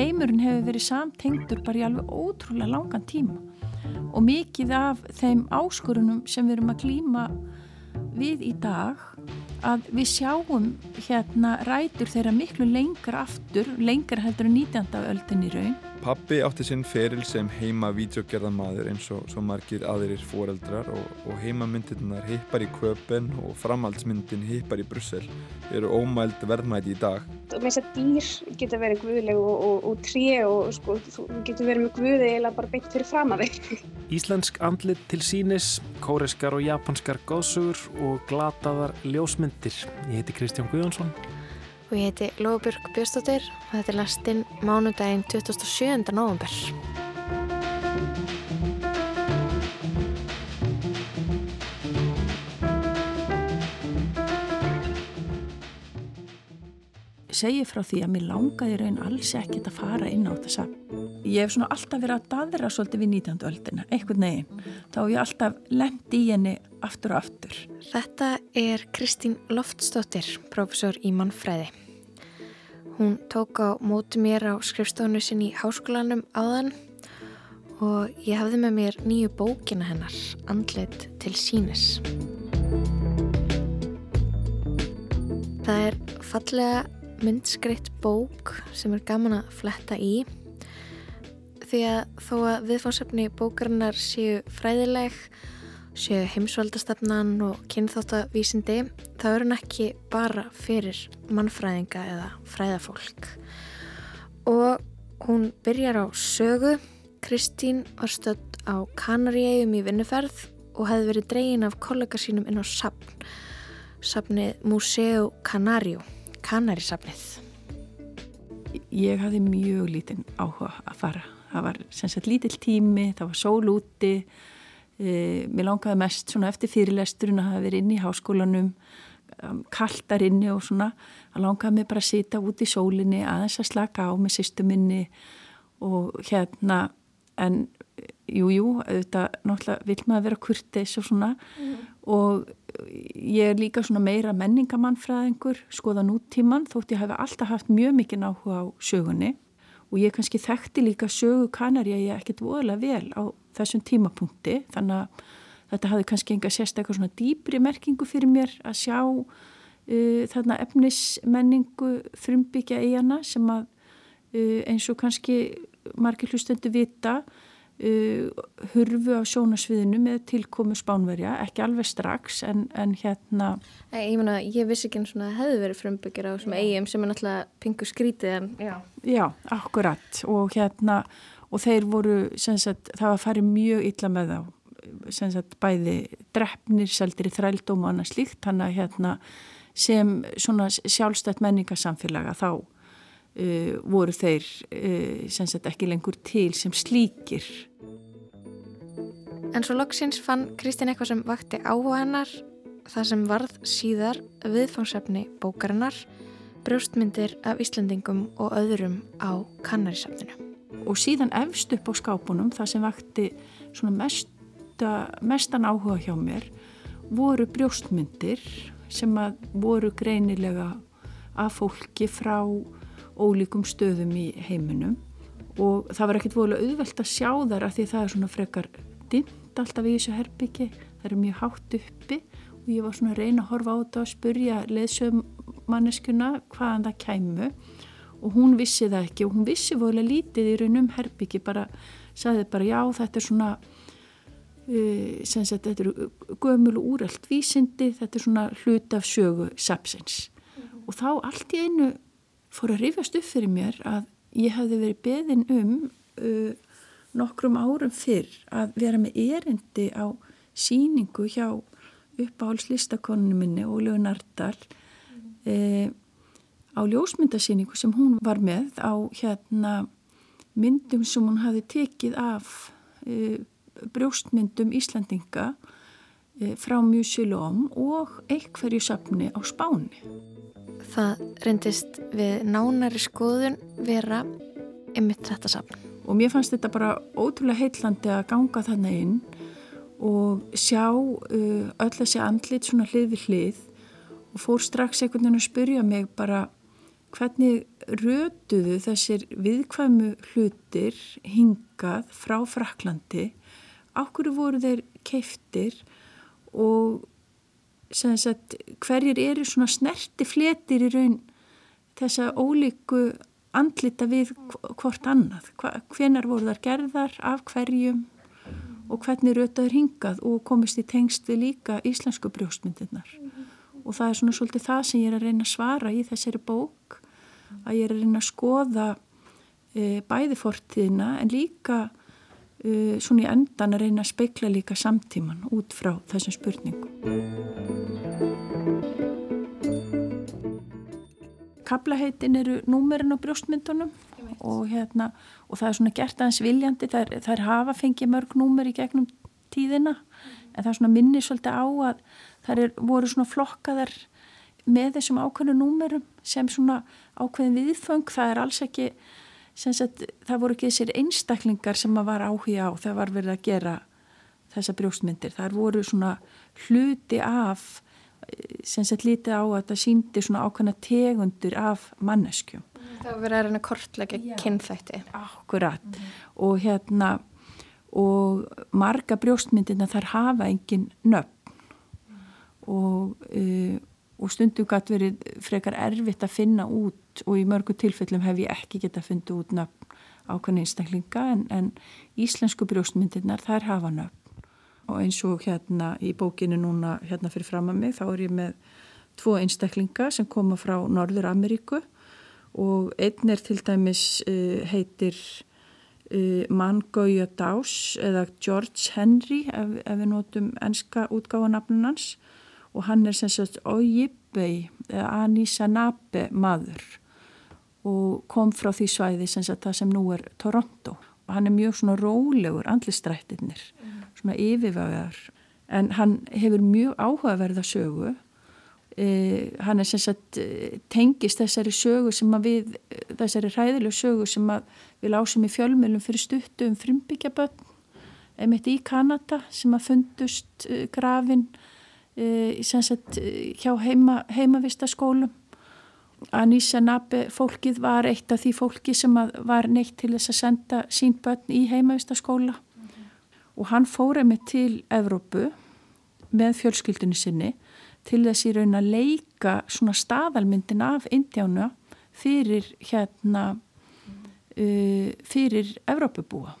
heimurinn hefur verið samtengtur bara í alveg ótrúlega langan tíma og mikið af þeim áskorunum sem við erum að klíma við í dag að við sjáum hérna rætur þeirra miklu lengra aftur, lengra heldur en 19. öldin í raun. Pappi átti sinn feril sem heima vídeogerðamaður eins og svo margir aðeirir foreldrar og, og heimamyndirnar hippar í köpen og framhaldsmyndin hippar í Brussel eru ómæld verðmæti í dag. Með þess að dýr geta verið guðleg og, og, og tré og sko, þú getur verið með guði eða bara beitt fyrir fram að þig. Íslensk andlit til sínis, kóriskar og japanskar góðsugur og glataðar ljósmynd myndir. Ég heiti Kristján Guðjónsson. Og ég heiti Lóbjörg Björnstóttir og þetta er lastinn mánudaginn 27. november. Segji frá því að mér langaði raun alls ekkert að fara inn á þessa ég hef svona alltaf verið að dadra svolítið við 19. öldina, einhvern veginn þá hef ég alltaf lendi í henni aftur og aftur. Þetta er Kristín Loftsdóttir, profesor í mannfræði. Hún tók á móti mér á skrifstofnu sinn í háskólanum áðan og ég hafði með mér nýju bókina hennar, Andlet til sínis. Það er fallega myndskreitt bók sem er gaman að fletta í því að þó að viðfánsefni bókarinnar séu fræðileg, séu heimsvaldastefnan og kynþáttavísindi, þá er hún ekki bara fyrir mannfræðinga eða fræðafólk. Og hún byrjar á sögu. Kristín var stödd á Kanaríegjum í vinnuferð og hefði verið dregin af kollega sínum inn á sapn, sapnið Museo Canario, Kanarísapnið. Ég hafði mjög lítinn áhuga að fara það var sem sagt lítill tími, það var sól úti e, mér langaði mest svona eftir fyrirlesturinn að hafa verið inn í háskólanum um, kaldar inni og svona. Að langaði mig bara að sita út í sólinni aðeins að slaka á með sýstuminni og hérna en jújú, jú, auðvitað náttúrulega vil maður vera kurtis og svona. Mm. og ég er líka svona meira menningamannfræðingur skoða nútíman þótt ég hef alltaf haft mjög mikið náhuga á sögunni. Og ég kannski þekkti líka sögu kanari að ég ekkert voðalega vel á þessum tímapunkti þannig að þetta hafði kannski enga sérstaklega svona dýbri merkingu fyrir mér að sjá uh, þarna efnismenningu frumbyggja í hana sem að uh, eins og kannski margir hlustendu vita Uh, hurfu á sjónasviðinu með tilkomu spánverja, ekki alveg strax en, en hérna Ég, mena, ég vissi ekki eins og það hefði verið frumbyggjar á eigum sem er náttúrulega pingu skrítið en já. Já, akkurat og hérna og þeir voru, sagt, það var fara mjög illa með þá. Sagt, bæði drefnir, seldir í þrældóm og annað slíkt, hann að hérna sem sjálfstætt menningarsamfélaga þá Uh, voru þeir uh, sagt, ekki lengur til sem slíkir. En svo loksins fann Kristinn eitthvað sem vakti áhuga hennar. Það sem varð síðar viðfangsefni bókarinnar brjóstmyndir af Íslandingum og öðrum á kannarisafninu og síðan efst upp á skápunum það sem vakti mesta, mestan áhuga hjá mér voru brjóstmyndir sem voru greinilega af fólki frá ólíkum stöðum í heiminum. Og það var ekkert volið auðvelt að sjá þar að því það er svona frekar dimt alltaf í þessu herbyggi, það er mjög hátt uppi. Og ég var svona að reyna að horfa á þetta og spurja leðsögmanneskuna hvaðan það kæmu og hún vissi það ekki og hún vissi volið lítið í raunum herbyggi bara, saði bara já þetta er svona uh, sem sagt þetta eru gömul og úrelt vísindi, þetta er svona hlut af sögu sapsins mm -hmm. og þá allt í einu fór að rifjast upp fyrir mér að ég hafði verið beðin um uh, nokkrum árum fyrr að vera með erindi á síningu hjá uppáhaldslistakoninu minni Ólegu Nardal mm. uh, á ljósmyndasíningu sem hún var með á hérna myndum sem hún hafi tekið af uh, brjóstmyndum Íslandinga uh, frá Musilóm og einhverju sapni á Spáni Það reyndist við nánari skoðun vera ymitt þetta safn. Og mér fannst þetta bara ótrúlega heitlandi að ganga þannig inn og sjá uh, öll að sé andlit svona hlið við hlið og fór strax einhvern veginn að spurja mig bara hvernig rötuðu þessir viðkvæmu hlutir hingað frá Fraklandi, ákveður voru þeir keiftir og sagt, hverjir eru svona snerti fletir í raun þessa ólíku andlita við hvort annað, hvenar voru þar gerðar, af hverjum? Og hvernig rötaður hingað og komist í tengst við líka íslensku brjóstmyndirnar? Og það er svona svolítið það sem ég er að reyna að svara í þessari bók að ég er að reyna að skoða e, bæði fortíðina en líka e, svona í endan að reyna að speikla líka samtíman út frá þessum spurningum. Kaplaheitin eru númerin á brjóstmyndunum og, hérna, og það er svona gert aðeins viljandi, þær, þær hafa fengið mörg númer í gegnum tíðina en það er svona minni svolítið á að þær er, voru svona flokkaðar með þessum ákveðinu númerum sem svona ákveðin viðföng, það er alls ekki, sagt, það voru ekki þessir einstaklingar sem maður var áhuga á þegar var verið að gera þessa brjóstmyndir, þar voru svona hluti af sem sett lítið á að það síndi svona ákveðna tegundur af manneskjum. Það verið að reyna kortlega kynþætti. Akkurat mm. og hérna og marga brjóstmyndina þar hafa engin nöfn mm. og, uh, og stundum gæti verið frekar erfitt að finna út og í mörgu tilfellum hef ég ekki að finna út nöfn ákveðna einstaklinga en, en íslensku brjóstmyndinar þær hafa nöfn. Og eins og hérna í bókinu núna hérna fyrir fram að mig þá er ég með tvo einstaklinga sem koma frá Norður Ameríku og einn er til dæmis uh, heitir uh, Mangauja Dás eða George Henry ef, ef við notum enska útgáðanabnunans og hann er sem sagt Ojibwe eða Anisanabe maður. Og kom frá því svæði sem sagt það sem nú er Toronto. Og hann er mjög svona rólegur andlistrættirnir svona yfirvæðar en hann hefur mjög áhugaverða sögu. Eh, hann er sem sagt e, tengist þessari sögu sem að við þessari hræðilegu sögu sem að við lásum í fjölmjölum fyrir stuttu um frumbyggjaböld einmitt í Kanada sem að fundust e, grafin e, sem sagt hjá heima, heimavistaskólum Anísa Nabe fólkið var eitt af því fólki sem var neitt til þess að senda sín börn í heimavistaskóla og hann fóra mig til Evrópu með fjölskyldunni sinni til þess í raun að leika svona staðalmyndin af Indjána fyrir hérna uh, fyrir Evrópubúa.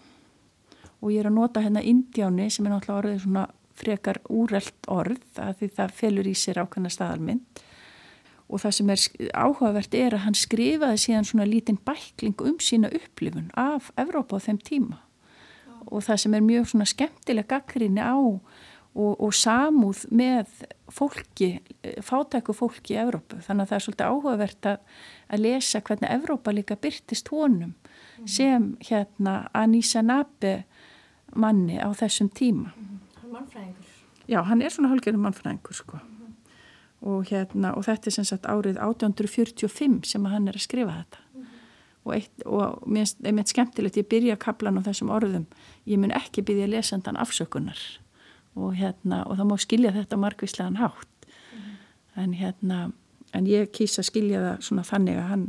Og ég er að nota hérna Indjáni sem er náttúrulega orðið svona frekar úrelt orð að því það felur í sér ákveðna staðalmynd og það sem er áhugavert er að hann skrifaði síðan svona lítinn bækling um sína upplifun af Evrópa á þeim tíma og það sem er mjög svona skemmtileg gaggrinni á og, og samúð með fólki, fátæku fólki í Evrópu. Þannig að það er svolítið áhugavert að, að lesa hvernig Evrópa líka byrtist honum sem hérna Anísa Nabe manni á þessum tíma. Mm. Er mannfræðingur. Já, hann er svona hálfgerðin mannfræðingur sko. Mm. Og, hérna, og þetta er sem sagt árið 1845 sem hann er að skrifa þetta og, eitt, og mér finnst skemmtilegt ég byrja kaplan á þessum orðum ég mun ekki byrja lesendan afsökunar og hérna og það má skilja þetta margvíslegan hátt mm. en hérna en ég kýsa að skilja það svona þannig að hann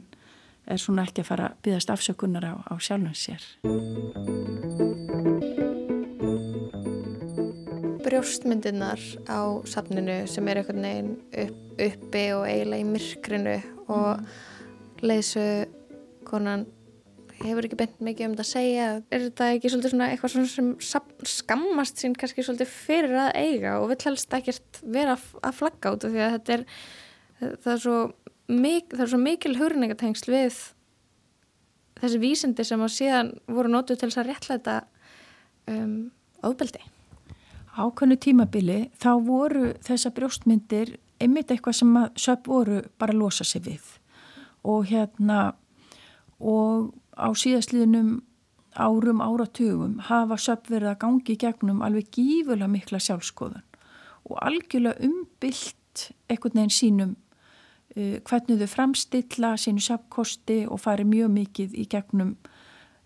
er svona ekki að fara að byggast afsökunar á, á sjálfum sér Brjóstmyndirnar á safninu sem er einhvern veginn upp, uppi og eiginlega í myrkrinu og leysu konan hefur ekki bent mikið um þetta að segja. Er þetta ekki svolítið svona eitthvað sem skammast sín kannski svolítið fyrir að eiga og vill helst ekkert vera að flagga út því að þetta er það er svo, mik, það er svo mikil hörningatengsl við þessi vísindi sem á síðan voru nótuð til þess að réttlæta um, ábeldi Ákvæmnu tímabili þá voru þessa brjóstmyndir einmitt eitthvað sem að söp voru bara að losa sig við. Og hérna og á síðastliðnum árum áratugum hafa söpverið að gangi gegnum alveg gífulega mikla sjálfskoðun og algjörlega umbylt einhvern veginn sínum uh, hvernig þau framstilla sínu söpkosti og fari mjög mikið í gegnum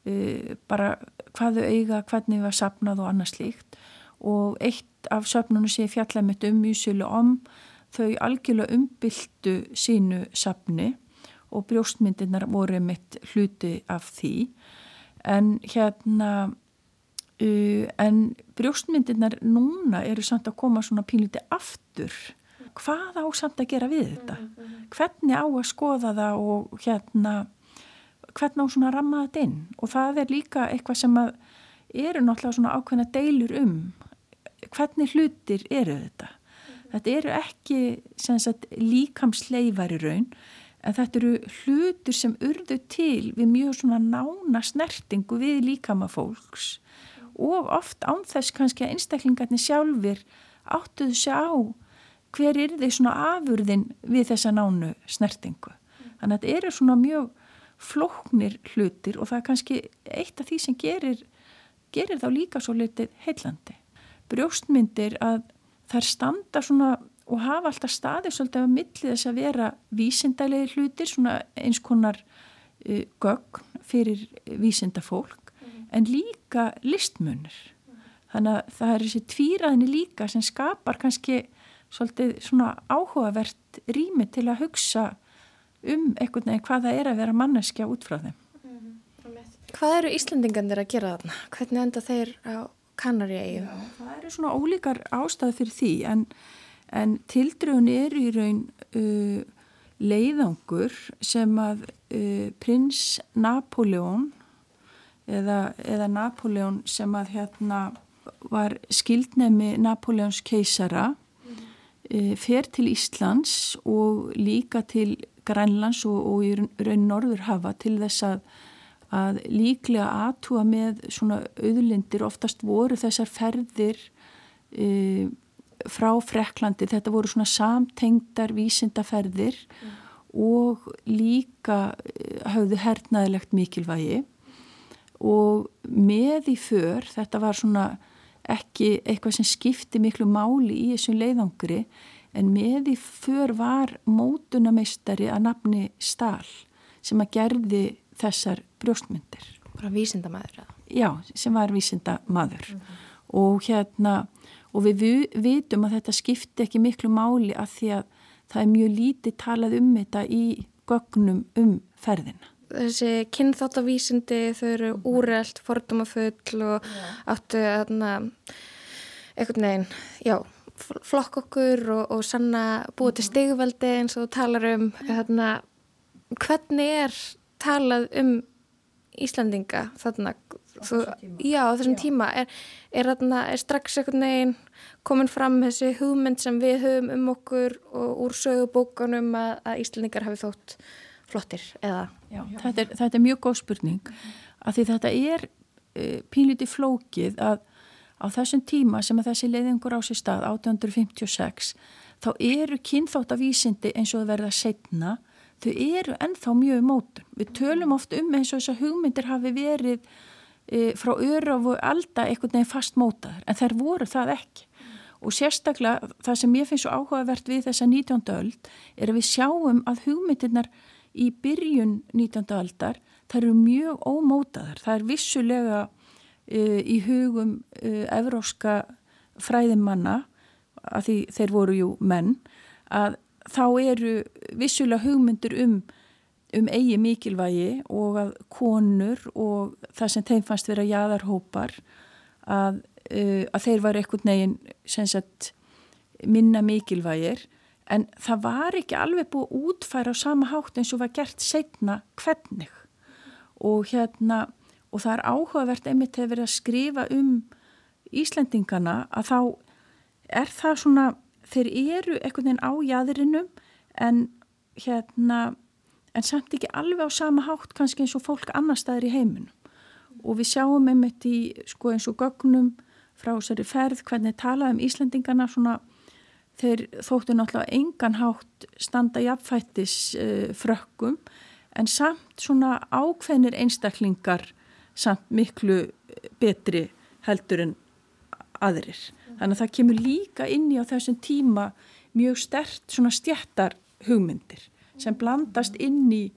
uh, bara hvað þau eiga, hvernig þau var sapnað og annað slíkt og eitt af söpnunum sé fjallæmitt um mjög sölu om. Þau algjörlega umbyltu sínu sapni og brjóstmyndirnar voru mitt hluti af því. En hérna uh, en brjóstmyndirnar núna eru samt að koma svona pínliti aftur. Hvað á samt að gera við þetta? Hvernig á að skoða það og hérna hvernig á svona að ramma þetta inn? Og það er líka eitthvað sem að eru náttúrulega svona ákveðna deilur um hvernig hlutir eru þetta þetta eru ekki sagt, líkamsleifar í raun en þetta eru hlutur sem urðu til við mjög svona nána snertingu við líkama fólks og oft ánþess kannski að einstaklingarnir sjálfur áttuðu sig á hver er þeir svona afurðin við þessa nánu snertingu. Þannig að þetta eru svona mjög flóknir hlutir og það er kannski eitt af því sem gerir, gerir þá líka svo litið heillandi. Brjóstmyndir að þær standa svona og hafa alltaf staðið svolítið að milli þess að vera vísindalegi hlutir, svona eins konar uh, gögn fyrir vísindafólk, mm. en líka listmunir. Þannig að það er þessi tvíraðinni líka sem skapar kannski svolítið svona áhugavert rými til að hugsa um einhvern veginn hvað það er að vera manneskja út frá þeim. Hvað eru Íslandingandir að gera þarna? Hvernig enda þeir á Kanaríu? Það eru svona ólíkar ástæði fyrir því en, en tildrögun er í raun uh, leiðangur sem að uh, prins Napoleon eða, eða Napoleon sem að hérna var skildnemi Napoleons keisara E, fer til Íslands og líka til Grænlands og, og í raun Norðurhafa til þess að, að líklega aðtúa með svona auðlindir oftast voru þessar ferðir e, frá Freklandi, þetta voru svona samtengdar vísindaferðir mm. og líka e, hafðu hernaðilegt mikilvægi og með í för, þetta var svona ekki eitthvað sem skipti miklu máli í þessum leiðangri en með í för var mótunameistari að nafni Stahl sem að gerði þessar brjóstmyndir. Bara vísindamæður eða? Já, sem var vísindamæður mm -hmm. og hérna og við vitum að þetta skipti ekki miklu máli að því að það er mjög lítið talað um þetta í gögnum um ferðina þessi kynþáttavísindi þau eru mhm. úrelt, fordumafull og yeah. áttu aðna einhvern veginn, já flokk okkur og, og sanna búið til mhm. stigveldi eins og talar um þarna, hvernig er talað um Íslandinga þarna þú, já, þessum já. tíma. Er, er, þarna, er strax einhvern veginn komin fram þessi hugmynd sem við höfum um okkur og úr sögubókanum að, að Íslandingar hafi þótt flottir eða? Já, þetta, er, þetta er mjög góð spurning. Að því þetta er uh, pínlítið flókið að á þessum tíma sem að þessi leiðingur á sér stað 1856 þá eru kynþáttavísindi eins og það verða setna þau eru ennþá mjög mótun við tölum oft um eins og þess að hugmyndir hafi verið uh, frá örof og alda einhvern veginn fast mótaður en þær voru það ekki og sérstaklega það sem ég finnst svo áhugavert við þessa 19. öld er að við sjáum að hugmyndirnar í byrjun 19. aldar það eru mjög ómótaðar. Það er vissulega uh, í hugum uh, evróska fræðimanna, að því þeir voru jú menn, að þá eru vissulega hugmyndur um, um eigi mikilvægi og að konur og það sem þeim fannst vera jæðarhópar að, uh, að þeir var eitthvað neginn minna mikilvægir. En það var ekki alveg búið að útfæra á sama hátt eins og var gert setna hvernig. Og hérna og það er áhugavert einmitt hefur verið að skrifa um Íslendingana að þá er það svona þeir eru einhvern veginn á jæðrinum en hérna en samt ekki alveg á sama hátt kannski eins og fólk annar staðir í heiminum og við sjáum einmitt í sko eins og gögnum frá þessari ferð hvernig talaðum Íslendingana svona þeir þóttu náttúrulega engan hátt standa jafnfættis uh, frökkum en samt svona ákveðnir einstaklingar samt miklu betri heldur en aðrir. Þannig að það kemur líka inn í á þessum tíma mjög stert svona stjættar hugmyndir sem blandast inn í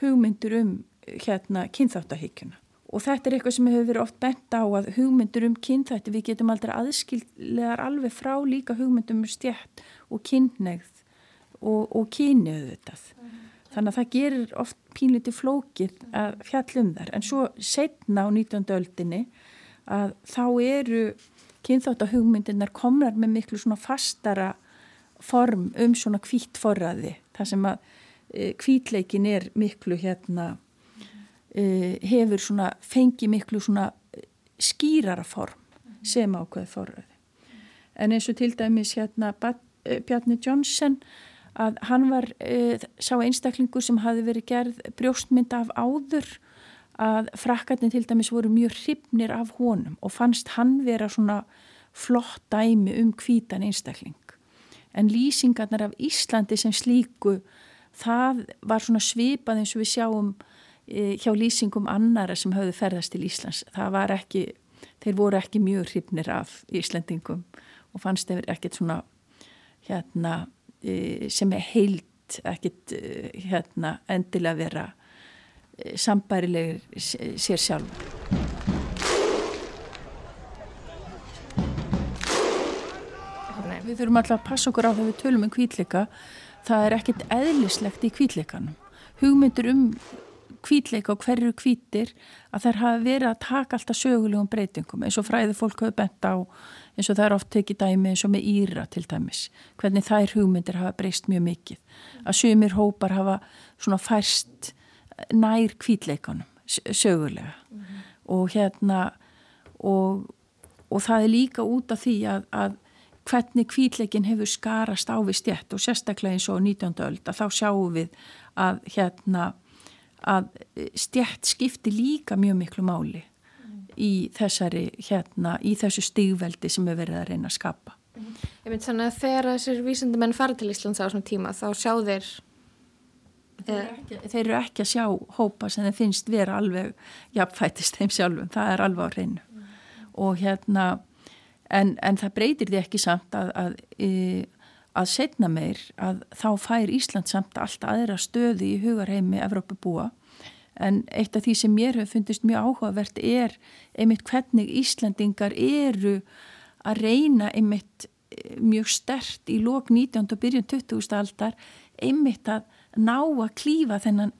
hugmyndir um hérna kynþáttahyggjuna og þetta er eitthvað sem hefur verið oft bent á að hugmyndur um kynþætti við getum aldrei aðskillegar alveg frá líka hugmyndum um stjætt og kynnegð og, og kyniðu þetta. -hmm. þannig að það gerir oft pínliti flókið að fjallum þar en svo setna á 19. öldinni að þá eru kynþáttahugmyndirnar komnar með miklu svona fastara form um svona kvít forraði þar sem að e, kvítleikin er miklu hérna e, hefur svona fengi miklu svona skýrara form sem ákveð forraði en eins og til dæmis hérna e, Bjarni Jónsson að hann var e, sá einstaklingur sem hafi verið gerð brjóstmynd af áður að frakkarnir til dæmis voru mjög hrifnir af honum og fannst hann vera svona flott dæmi um kvítan einstakling. En lýsingarnar af Íslandi sem slíku, það var svona svipað eins og við sjáum e, hjá lýsingum annara sem höfðu ferðast til Íslands. Það var ekki, þeir voru ekki mjög hrifnir af Íslandingum og fannst þeir ekkert svona hérna e, sem er heilt ekkert e, hérna endilega vera sambærilegir sér sjálf. Við þurfum alltaf að passa okkur á þegar við tölum um kvítleika. Það er ekkert eðlislegt í kvítleikanum. Hugmyndur um kvítleika og hverju kvítir að þær hafa verið að taka alltaf sögulegum breytingum eins og fræði fólk hafa bent á eins og það er oft tekið dæmi eins og með Íra til dæmis. Hvernig þær hugmyndir hafa breyst mjög mikið. Að sumir hópar hafa svona færst nær kvítleikanum sögulega mm -hmm. og hérna og, og það er líka út af því að, að hvernig kvítleikin hefur skarast á við stjætt og sérstaklega eins og 19. öld að þá sjáum við að hérna að stjætt skipti líka mjög miklu máli mm. í þessari hérna í þessu stigveldi sem við verðum að reyna að skapa. Ég mynd þannig að þegar þessir vísendumenn fara til Íslands á svona tíma þá sjá þeir Þeir ekki, þeir eru ekki að sjá hópa sem þeir finnst vera alveg jafnfætist þeim sjálfum, það er alveg á hreinu mm. og hérna en, en það breytir því ekki samt að að, e, að setna meir að þá fær Ísland samt allt aðra stöði í hugarheimi Evrópa búa en eitt af því sem mér hefur fundist mjög áhugavert er einmitt hvernig Íslandingar eru að reyna einmitt e, mjög stert í lók 19. og byrjun 20. aldar einmitt að ná að klífa þennan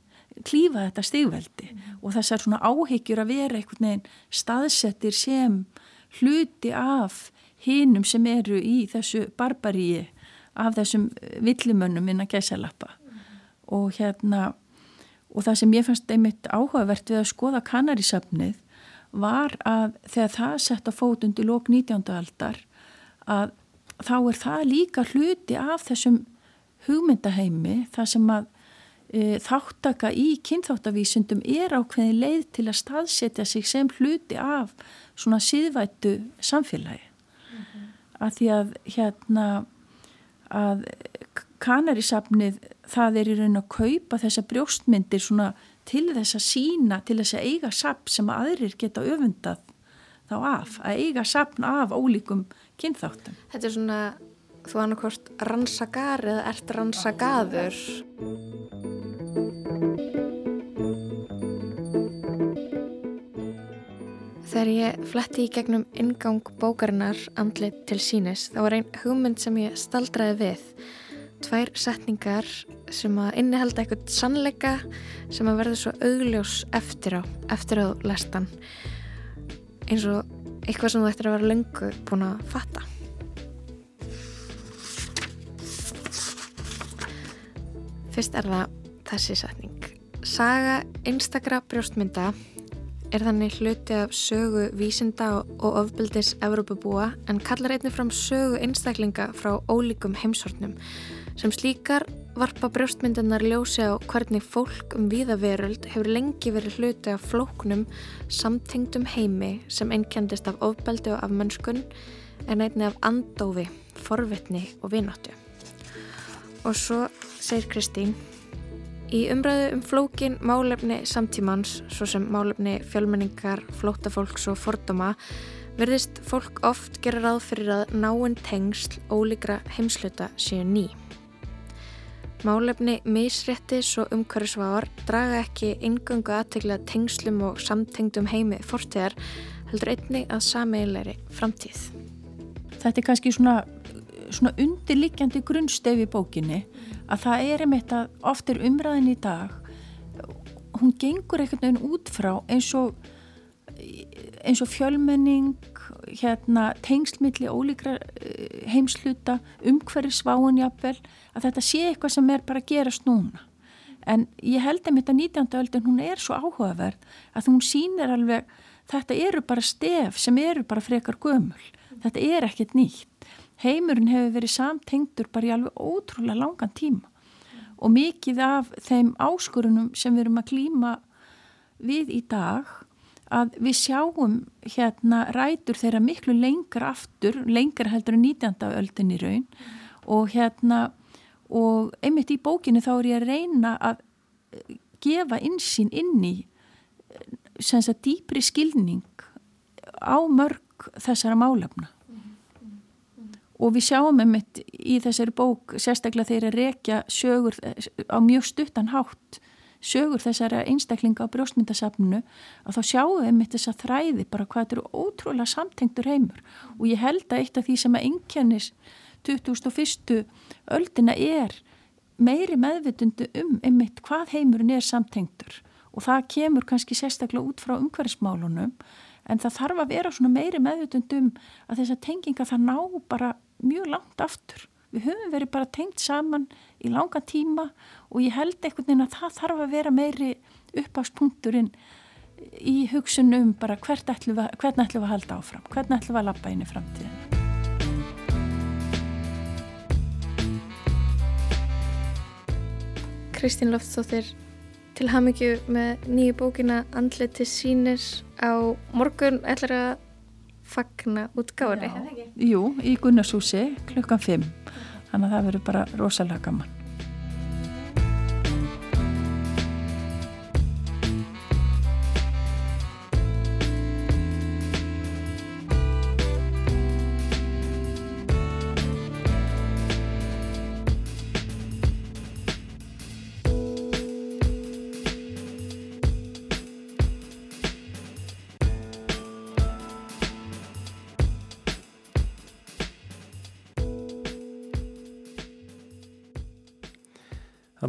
klífa þetta stigveldi mm. og þessar svona áhyggjur að vera einhvern veginn staðsettir sem hluti af hinnum sem eru í þessu barbaríi af þessum villimönnum innan gæsalappa mm. og hérna og það sem ég fannst einmitt áhugavert við að skoða kanarísafnið var að þegar það sett að fót undir lók 19. aldar að þá er það líka hluti af þessum hugmyndaheimi þar sem að e, þáttaka í kynþáttavísundum er ákveðin leið til að staðsetja sig sem hluti af svona síðvættu samfélagi mm -hmm. að því að hérna að kanarisafnið það er í raun að kaupa þessa brjóstmyndir svona til þess að sína, til þess að eiga sapn sem aðrir geta öfundað þá af, að eiga sapn af ólíkum kynþáttum. Þetta er svona þú annarkort rannsakar eða ert rannsakaður? Þegar ég fletti í gegnum ingang bókarinnar andlit til sínis þá var einn hugmynd sem ég staldraði við. Tvær setningar sem að innihalda eitthvað sannleika sem að verða svo augljós eftir á eftir á lestan. Eins og eitthvað sem þú ættir að vera lengur búin að fatta Fyrst er það þessi setning. Saga einstakra brjóstmynda er þannig hluti af sögu vísinda og ofbildis Evrópabúa en kallar einnig fram sögu einstaklinga frá ólíkum heimsortnum sem slíkar varpa brjóstmyndanar ljósi á hvernig fólk um viðaveröld hefur lengi verið hluti af flóknum samtengdum heimi sem einkjandist af ofbeldi og af mönskun en einnig af andófi, forvitni og vináttu. Og svo segir Kristín Í umræðu um flókin málefni samtímans, svo sem málefni fjölmenningar, flótafólks og fordóma, verðist fólk oft gera ráð fyrir að náinn tengsl ólíkra heimsluta séu ný. Málefni misréttis og umhverfisváar draga ekki ingöngu aðtegla tengslum og samtengdum heimi fortíðar, heldur einni að sameiginleiri framtíð. Þetta er kannski svona svona undirliggjandi grunnstefi bókinni að það er einmitt að oft er umræðin í dag hún gengur einhvern veginn út frá eins og eins og fjölmenning hérna tengslmiðli ólíkra eh, heimsluta umhverju sváin jafnvel að þetta sé eitthvað sem er bara að gerast núna en ég held að mitt að 19. öldin hún er svo áhugaverð að hún sínir alveg þetta eru bara stef sem eru bara frekar gömul þetta er ekkert nýtt heimurinn hefur verið samtengtur bara í alveg ótrúlega langan tíma og mikið af þeim áskorunum sem við erum að klíma við í dag að við sjáum hérna rætur þeirra miklu lengra aftur, lengra heldur en 19. öldin í raun og hérna og einmitt í bókinu þá er ég að reyna að gefa insýn inn í sem sagt dýpri skilning á mörg þessara málefna og við sjáum einmitt í þessari bók sérstaklega þeirra rekja sögur á mjög stuttan hátt sögur þessara einstaklinga á brjóstmyndasafnunu að þá sjáum við einmitt þessa þræði bara hvað þetta eru ótrúlega samtengtur heimur og ég held að eitt af því sem að innkennis 2001. öldina er meiri meðvitundu um einmitt hvað heimurinn er samtengtur og það kemur kannski sérstaklega út frá umhverfsmálunum en það þarf að vera svona meiri meðvitundu um að þessa tenginga það ná bara mjög langt aftur. Við höfum verið bara tengt saman í langa tíma og ég held einhvern veginn að það þarf að vera meiri uppáspunkturinn í hugsunum bara hvert ætlum við, hvernig ætlum við að halda áfram, hvernig ætlum við að lappa inn í framtíðina. Kristín Loftsdóttir til hamingju með nýju bókina Andleti sínir á morgun ætlar að fagna útgáðri. Jú, í Gunnarshúsi klukkan 5 þannig að það verður bara rosalega gaman.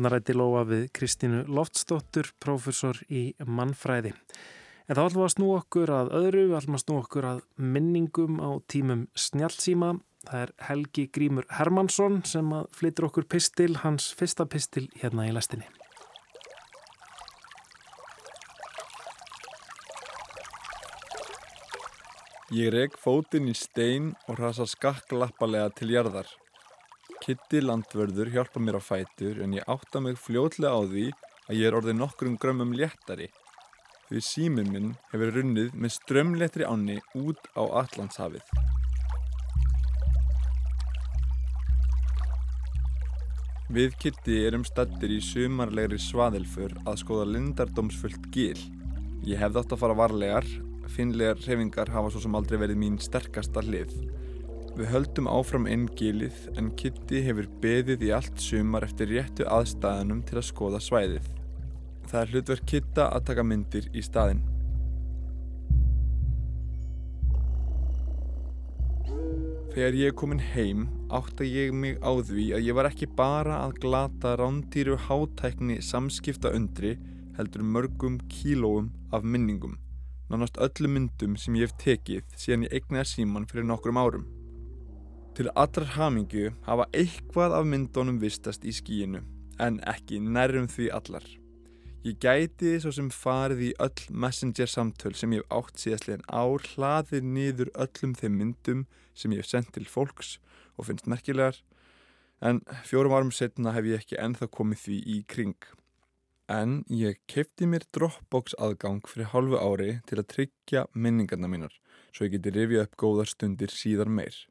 Þannig rætti lofa við Kristínu Loftsdóttur, prófessor í mannfræði. En þá ætlum við að snú okkur að öðru, við ætlum að snú okkur að minningum á tímum snjálfsíma. Það er Helgi Grímur Hermansson sem flyttur okkur pistil, hans fyrsta pistil hérna í lestinni. Ég reg fótinn í stein og rasa skakklappalega til jarðar. Kitty landvörður hjálpa mér á fætur en ég átta mig fljóðlega á því að ég er orðið nokkrum grömmum léttari því síminn minn hefur runnið með strömléttri áni út á Allandshafið. Við Kitty erum stattir í sumarlegri svaðilfur að skoða lindardómsfullt gil. Ég hefði átt að fara varlegar, finlegar reyfingar hafa svo sem aldrei verið mín sterkasta hlið. Við höldum áfram inn gilið en Kitty hefur beðið í allt sumar eftir réttu aðstæðanum til að skoða svæðið. Það er hlutverk Kitta að taka myndir í staðin. Þegar ég er komin heim átta ég mig á því að ég var ekki bara að glata rántýru hátækni samskipta undri heldur mörgum kílóum af minningum. Nánast öllu myndum sem ég hef tekið síðan ég eignaði síman fyrir nokkrum árum. Til allrar hamingju hafa eitthvað af myndunum vistast í skíinu, en ekki nærrum því allar. Ég gæti svo sem farið í öll messenger samtöl sem ég hef átt síðastlegin ár hlaðið niður öllum þeim myndum sem ég hef sendt til fólks og finnst merkilegar, en fjórum árum setna hef ég ekki enþá komið því í kring. En ég kefti mér Dropbox aðgang fyrir hálfu ári til að tryggja minningarna mínar, svo ég geti rifja upp góðar stundir síðar meir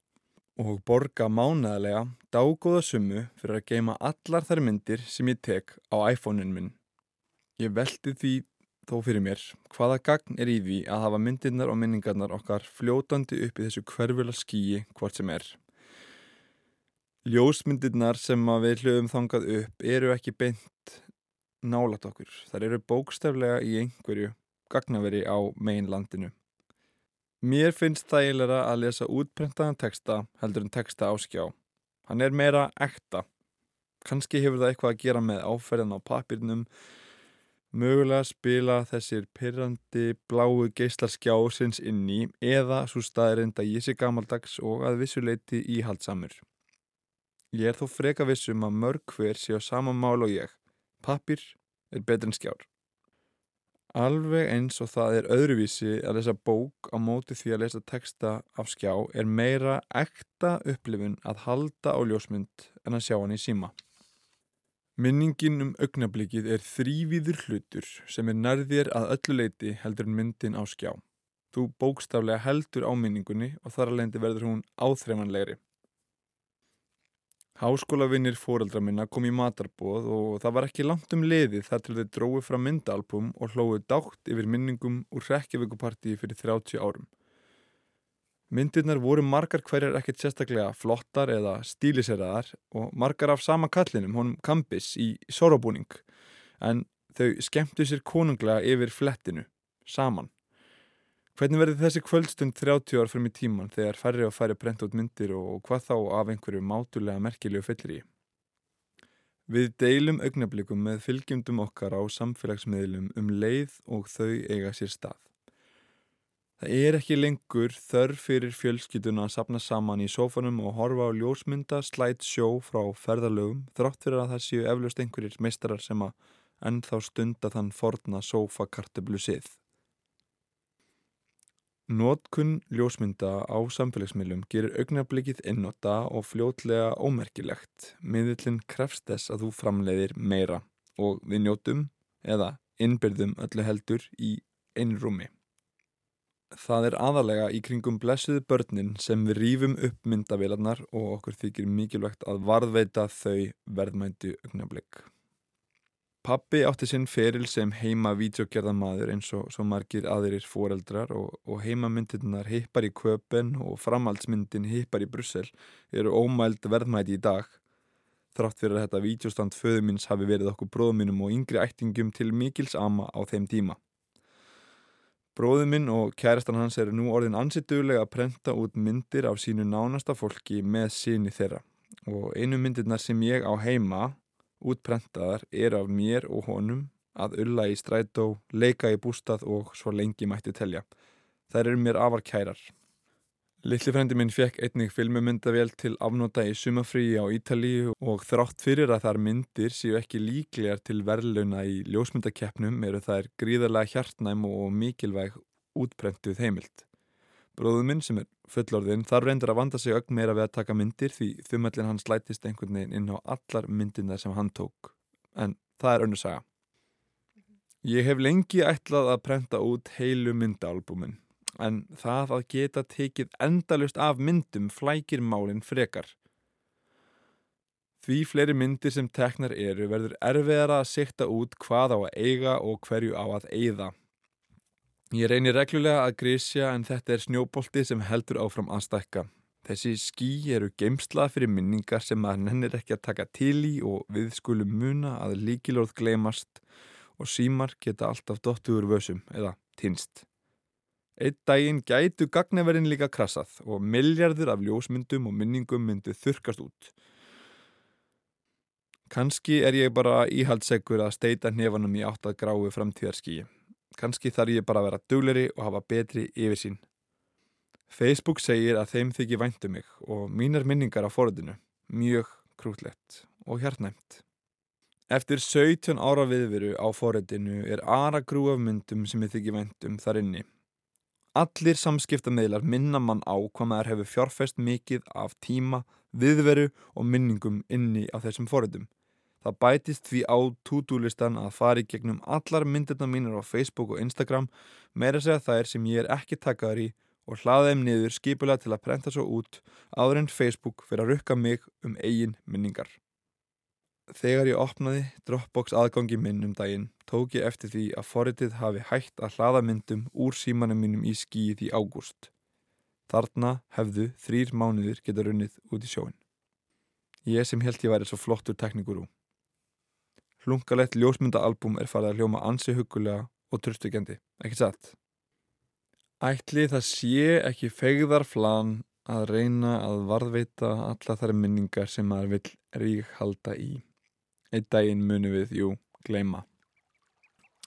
og borga mánaðlega dágóða summu fyrir að geima allar þær myndir sem ég tek á iPhone-in minn. Ég veldi því þó fyrir mér hvaða gagn er í því að hafa myndirnar og minningarnar okkar fljótandi upp í þessu hverfula skíi hvort sem er. Ljósmyndirnar sem við hljóðum þangað upp eru ekki beint nálat okkur. Þar eru bókstaflega í einhverju gagnaveri á meginlandinu. Mér finnst þægilega að lesa útprentaðan texta heldur en texta á skjá. Hann er meira ekta. Kanski hefur það eitthvað að gera með áferðan á papirnum. Mögulega spila þessir pyrrandi bláu geislarskjásins inn í eða svo staðirind að ég sé gamaldags og að vissuleiti íhaldsamur. Ég er þó freka vissum að mörg hver sé á sama mál og ég. Papir er betur en skjár. Alveg eins og það er öðruvísi að lesa bók á móti því að lesa texta af skjá er meira ekta upplifun að halda á ljósmynd en að sjá hann í síma. Minningin um augnablikið er þrývíður hlutur sem er nærðir að öllu leiti heldur myndin á skjá. Þú bókstaflega heldur á minningunni og þar leindi verður hún áþreifanlegri. Háskólavinnir fóreldra minna kom í matarbóð og það var ekki langt um liði þar til þau drói frá myndaalbum og hlóðu dátt yfir minningum úr Reykjavíkupartíi fyrir 30 árum. Myndirnar voru margar hverjar ekkert sérstaklega flottar eða stíliseraðar og margar af sama kallinum, honum Kambis, í sorobúning, en þau skemmtu sér konunglega yfir flettinu, saman. Hvernig verður þessi kvöldstund 30 ár fram í tíman þegar færri og færri brent út myndir og hvað þá af einhverju mátulega merkilegu fyllir í? Við deilum augnablikum með fylgjumdum okkar á samfélagsmiðlum um leið og þau eiga sér stað. Það er ekki lengur þörf fyrir fjölskytuna að sapna saman í sófanum og horfa á ljósmynda slætt sjó frá ferðalögum þrátt fyrir að það séu eflaust einhverjir meistarar sem að ennþá stunda þann forna sófakarteblu sið. Nótkunn ljósmynda á samfélagsmiðlum gerir augnablikið einnota og fljótlega ómerkilegt. Miðlinn krefst þess að þú framleiðir meira og við njótum eða innbyrðum öllu heldur í einu rúmi. Það er aðalega í kringum blessuðu börnin sem við rýfum upp myndavélarnar og okkur þykir mikilvægt að varðveita þau verðmænti augnablik. Pappi átti sinn feril sem heima vídeogerðamaður eins og svo margir aðeirir foreldrar og, og heimamyndirnar hippar í köpen og framhaldsmyndin hippar í Brussel eru ómæld verðmæti í dag. Þrátt fyrir að þetta vídeostand föðumins hafi verið okkur bróðuminum og yngri ættingum til mikils ama á þeim tíma. Bróðuminn og kærastan hans eru nú orðin ansittulega að prenta út myndir af sínu nánasta fólki með síni þeirra og einu myndirnar sem ég á heima útprentaðar er af mér og honum að ulla í strætó, leika í bústað og svo lengi mætti telja. Þær eru mér afar kærar. Lillifrændi minn fekk einnig filmumyndavél til afnóta í sumafríi á Ítalíu og þrátt fyrir að þar myndir séu ekki líklegar til verðlauna í ljósmyndakeppnum eru þær gríðarlega hjartnæm og mikilvæg útprentuð heimild. Bróðum minn sem er fullorðin þarf reyndur að vanda sig ögn meira við að taka myndir því þumallin hann slætist einhvern veginn inn á allar myndina sem hann tók. En það er önnu saga. Ég hef lengi ætlað að prenta út heilu myndaalbumin en það að geta tekið endalust af myndum flækir málinn frekar. Því fleiri myndir sem teknar eru verður erfiðara að sikta út hvað á að eiga og hverju á að eigða. Ég reynir reglulega að grísja en þetta er snjóbolti sem heldur áfram að stækka. Þessi skí eru geimslað fyrir minningar sem maður nennir ekki að taka til í og við skulum muna að líkilorð gleymast og símar geta alltaf dottuður vössum eða tinst. Eitt daginn gætu gagneverðin líka krassað og miljardur af ljósmyndum og minningum myndu þurkast út. Kanski er ég bara íhaldsegur að steita hnefanum í átt að grái framtíðarskíi. Kanski þarf ég bara að vera dugleri og hafa betri yfir sín. Facebook segir að þeim þykir væntu um mig og mínar minningar á forðinu, mjög krútlegt og hjartnæmt. Eftir 17 ára viðveru á forðinu er aðra grú af myndum sem þykir væntum þar inni. Allir samskiptameðlar minna mann á hvað maður hefur fjárfest mikið af tíma, viðveru og minningum inni á þessum forðum. Það bætist því á to-do-listan að fara í gegnum allar myndirna mínir á Facebook og Instagram, meira segja þær sem ég er ekki takaður í og hlaða þeim niður skipulega til að prenta svo út áður en Facebook fyrir að rukka mig um eigin minningar. Þegar ég opnaði Dropbox aðgangi minn um daginn tók ég eftir því að forritið hafi hægt að hlaða myndum úr símanum mínum í skíð í ágúst. Þarna hefðu þrýr mánuðir geta runnið út í sjóin. Ég sem held ég væri svo flottur teknikur úr. Hlungalegt ljósmyndaalbum er farið að hljóma ansi hugulega og tröstugjandi, ekki satt? Ætli það sé ekki fegðarflan að reyna að varðveita alla þær minningar sem maður vill rík halda í. Eitt daginn munu við, jú, gleima.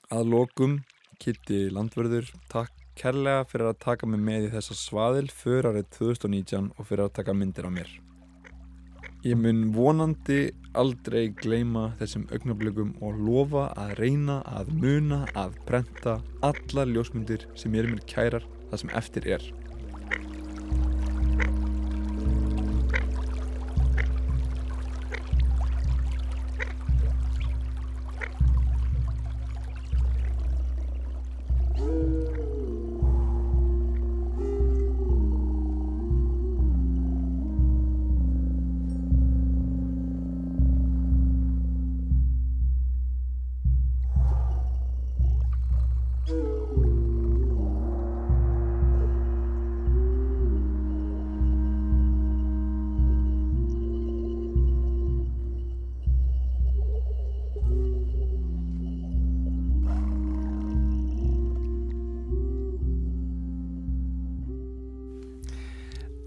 Að lokum, Kitty Landvörður, takk kærlega fyrir að taka mig með í þessa svaðil fyrir árið 2019 og fyrir að taka myndir á mér. Ég mun vonandi aldrei gleima þessum augnablögum og lofa að reyna að muna að prenta alla ljósmyndir sem ég er mér kærar það sem eftir er.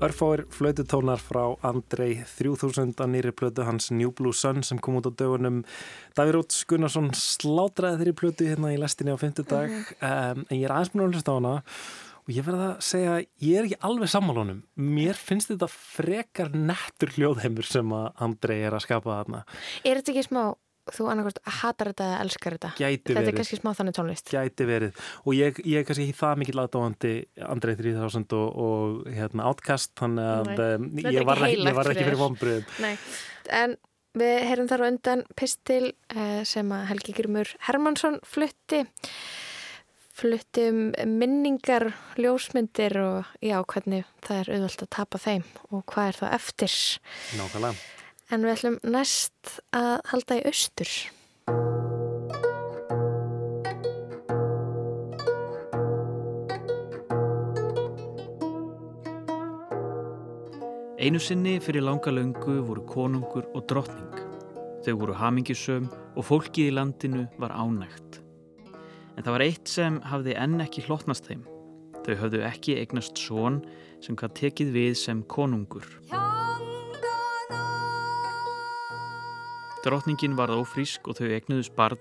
Örfáir flaututónar frá Andrei 3000 að nýri plötu hans New Blue Sun sem kom út á dögunum. Davíð Róts Gunnarsson slátraði þeirri plötu hérna í lestinni á fymtu dag -hmm. um, en ég er aðeins búin að hlusta á hana og ég verða að segja ég er ekki alveg sammálunum mér finnst þetta frekar nettur hljóðheimur sem að Andrei er að skapa þarna. Er þetta ekki smá þú annarkvæmst hatar þetta eða elskar þetta Gæti þetta verið. er kannski smá þannig tónlist Gæti verið og ég, ég er kannski ekki það mikill aðdáðandi Andrei 3000 og, og hérna, Outcast þannig að Nei. um, Þetta er ég ekki var ekki, heilagt ég var ekki fyrir fyrir þér. vonbröðum Nei. en við heyrum þar á undan pistil eh, sem að Helgi Grimur Hermansson flutti flutti um minningar ljósmyndir og já, hvernig það er auðvöld að tapa þeim og hvað er það eftir Nákvæmlega en við ætlum næst að halda í austur Einu sinni fyrir langa löngu voru konungur og drottning. Þau voru hamingjusöm og fólkið í landinu var ánægt. En það var eitt sem hafði enn ekki hlotnast þeim. Þau höfðu ekki eignast són sem hvað tekið við sem konungur. Drottningin varð ófrísk og þau eignuðust barn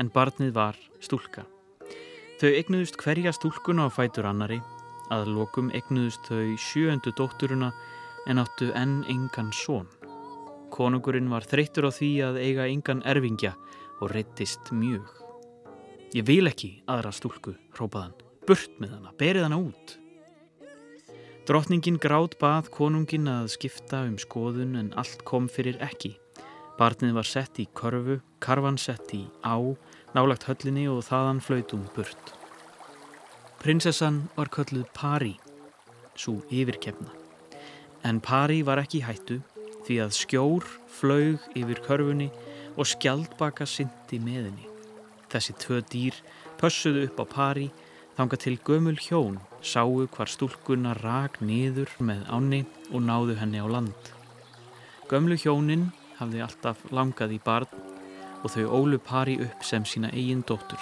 en barnið var stúlka. Þau eignuðust hverja stúlkuna á fætur annari, að lokum eignuðust þau sjööndu dótturuna en áttu enn engan són. Konungurinn var þreyttur á því að eiga engan erfingja og reyttist mjög. Ég vil ekki aðra stúlku, hrópaðan. Burt með hana, berið hana út. Drottningin grátt bað konungin að skipta um skoðun en allt kom fyrir ekki. Barnið var sett í körfu, karvan sett í á, nálagt höllinni og þaðan flaut um burt. Prinsessan var kölluð Pari, svo yfirkefna. En Pari var ekki hættu því að skjór flaug yfir körfunni og skjaldbaka syndi með henni. Þessi tvö dýr pössuðu upp á Pari þanga til gömul hjón sáu hvar stúlkunna rak niður með áni og náðu henni á land. Gömlu hjónin hafði alltaf langað í barn og þau ólu Pari upp sem sína eigin dóttur.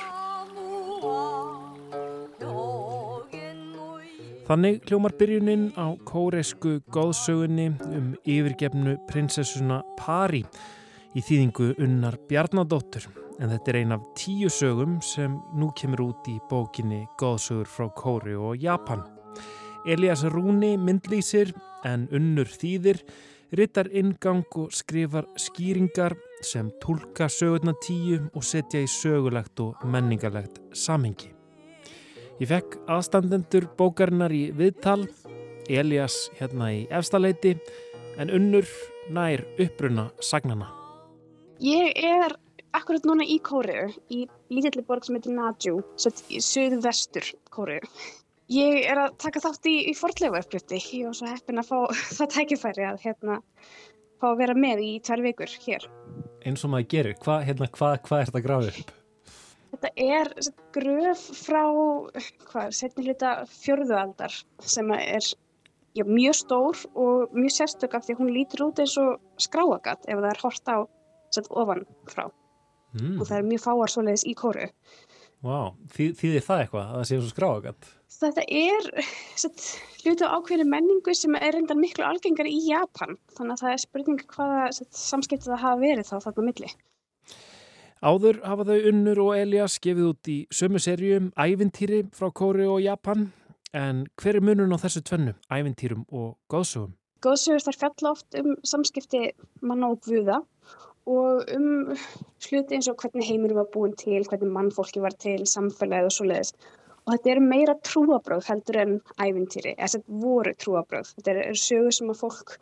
Þannig hljómar byrjunin á kóresku góðsögunni um yfirgefnu prinsessuna Pari í þýðingu unnar Bjarnadóttur en þetta er ein af tíu sögum sem nú kemur út í bókinni Góðsögur frá Kóri og Japan. Elias Rúni myndlýsir en unnur þýðir rittar ingang og skrifar skýringar sem tólka sögurna tíu og setja í sögulegt og menningarlegt samhengi. Ég fekk aðstandendur bókarinnar í viðtal, Elias hérna í efstaleiti, en unnur nær uppruna sagnana. Ég er akkurat núna í Kóriðu, í lítilli borg sem heitir Nadjú, í söðu-vestur Kóriðu. Ég er að taka þátt í, í forðlega uppgjöfti. Ég var svo heppin að fá það tækifæri að hérna, fá að vera með í tvær vikur hér. Eins og maður gerir, hvað hérna, hva, hva er þetta grafið upp? Þetta er gröf frá setni hluta fjörðualdar sem er já, mjög stór og mjög sérstök af því hún lítur út eins og skráagat ef það er hort á sett ofan frá Mm. og það er mjög fáar svoleiðis í kóru. Vá, Þý, þýðir það eitthvað að það sé svo skráagat? Þetta er sett, hluti á ákveðinu menningu sem er reyndan miklu algengar í Japan. Þannig að það er spurning hvaða samskiptið það hafa verið þá þarna milli. Áður hafa þau Unnur og Elias gefið út í sömu serjum ævintýri frá Kóri og Japan. En hver er munun á þessu tvennu, ævintýrum og góðsögum? Góðsögur þar fjalla oft um samskipti manna og guða og um hluti eins og hvernig heimurum var búin til, hvernig mannfólki var til, samfélagið og svo leiðis. Og þetta eru meira trúabröð heldur en ævintýri, þetta voru trúabröð. Þetta eru sögur sem að fólk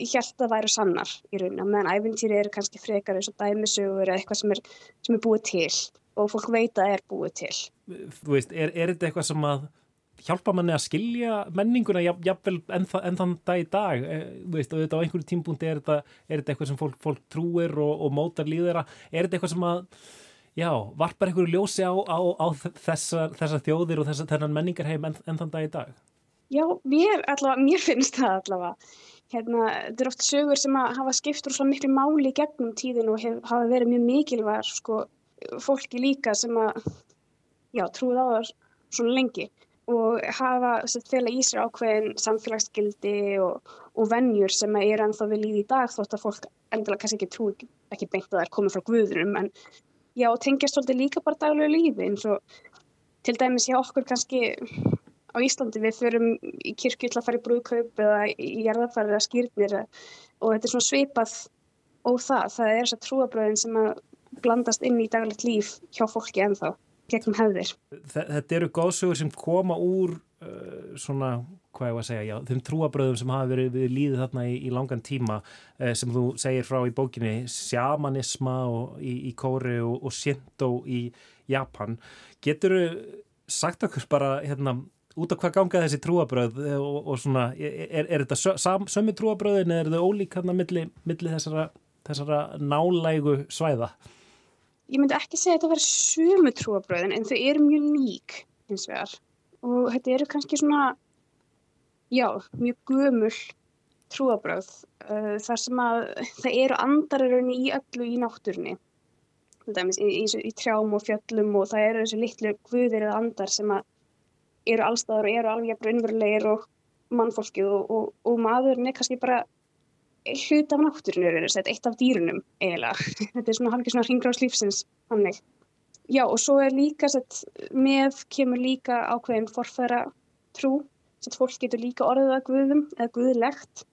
held að væru sannar í rauninu, meðan ævintýri eru kannski frekar eins og dæmisögur eða eitthvað sem er, sem er búið til og fólk veit að er búið til. Þú veist, er, er þetta eitthvað sem að hjálpa manni að skilja menninguna jafnvel enn, enn þann dag í dag e, veist, og þetta á einhverju tímpunkti er þetta, er þetta eitthvað sem fólk, fólk trúir og, og mótar líðera, er þetta eitthvað sem að já, varpar einhverju ljósi á, á, á þessar, þessar þjóðir og þessar þennan menningarheim enn, enn þann dag í dag? Já, mér, allavega, mér finnst það allavega hérna, þetta er oft sögur sem hafa skipt úr svo miklu máli gegnum tíðin og hef, hafa verið mjög mikilvæg sko, fólki líka sem að já, trúið á það svona lengi og hafa fela í sér ákveðin samfélagsgildi og, og vennjur sem er ennþá við líði í dag þótt að fólk endilega kannski ekki trú ekki beint að það er komið frá guðurum en já, tengjast svolítið líka bara daglega lífi eins og til dæmis hjá okkur kannski á Íslandi við förum í kirkju til að fara í brúðkaup eða í jarðarfæri eða skýrnir og þetta er svona svipað og það, það er þess að trúabröðin sem að blandast inn í daglegt líf hjá fólki ennþá gegnum hefðir. Þetta eru góðsögur sem koma úr uh, svona, hvað ég var að segja, já, þeim trúabröðum sem hafa verið líðið þarna í, í langan tíma uh, sem þú segir frá í bókinni, sjamanisma í, í Kóri og, og Shinto í Japan. Getur þú sagt okkur bara hérna út af hvað ganga þessi trúabröð uh, og, og svona, er, er þetta sam, sömu trúabröðin eða er þetta ólík hérna millir milli þessara, þessara nálægu svæða? ég myndi ekki segja að þetta verður sömu trúabröðin en þau eru mjög lík eins og þar og þetta eru kannski svona já, mjög gömul trúabröð uh, þar sem að það eru andararunni í öllu í náttúrunni. Dæmis, í, í, í trjám og fjöllum og það eru þessu litlu guðir eða andar sem að eru allstaður og eru alveg raunverulegir og mannfólkið og, og, og maðurinn er kannski bara hlut af náttúrunur eitt af dýrunum eiginlega. Þetta er svona halkið svona hringráðslífsins hannig. Já og svo er líka sett, með kemur líka ákveðin forfæra trú sett, fólk getur líka orðið að guðum eða guðlegt.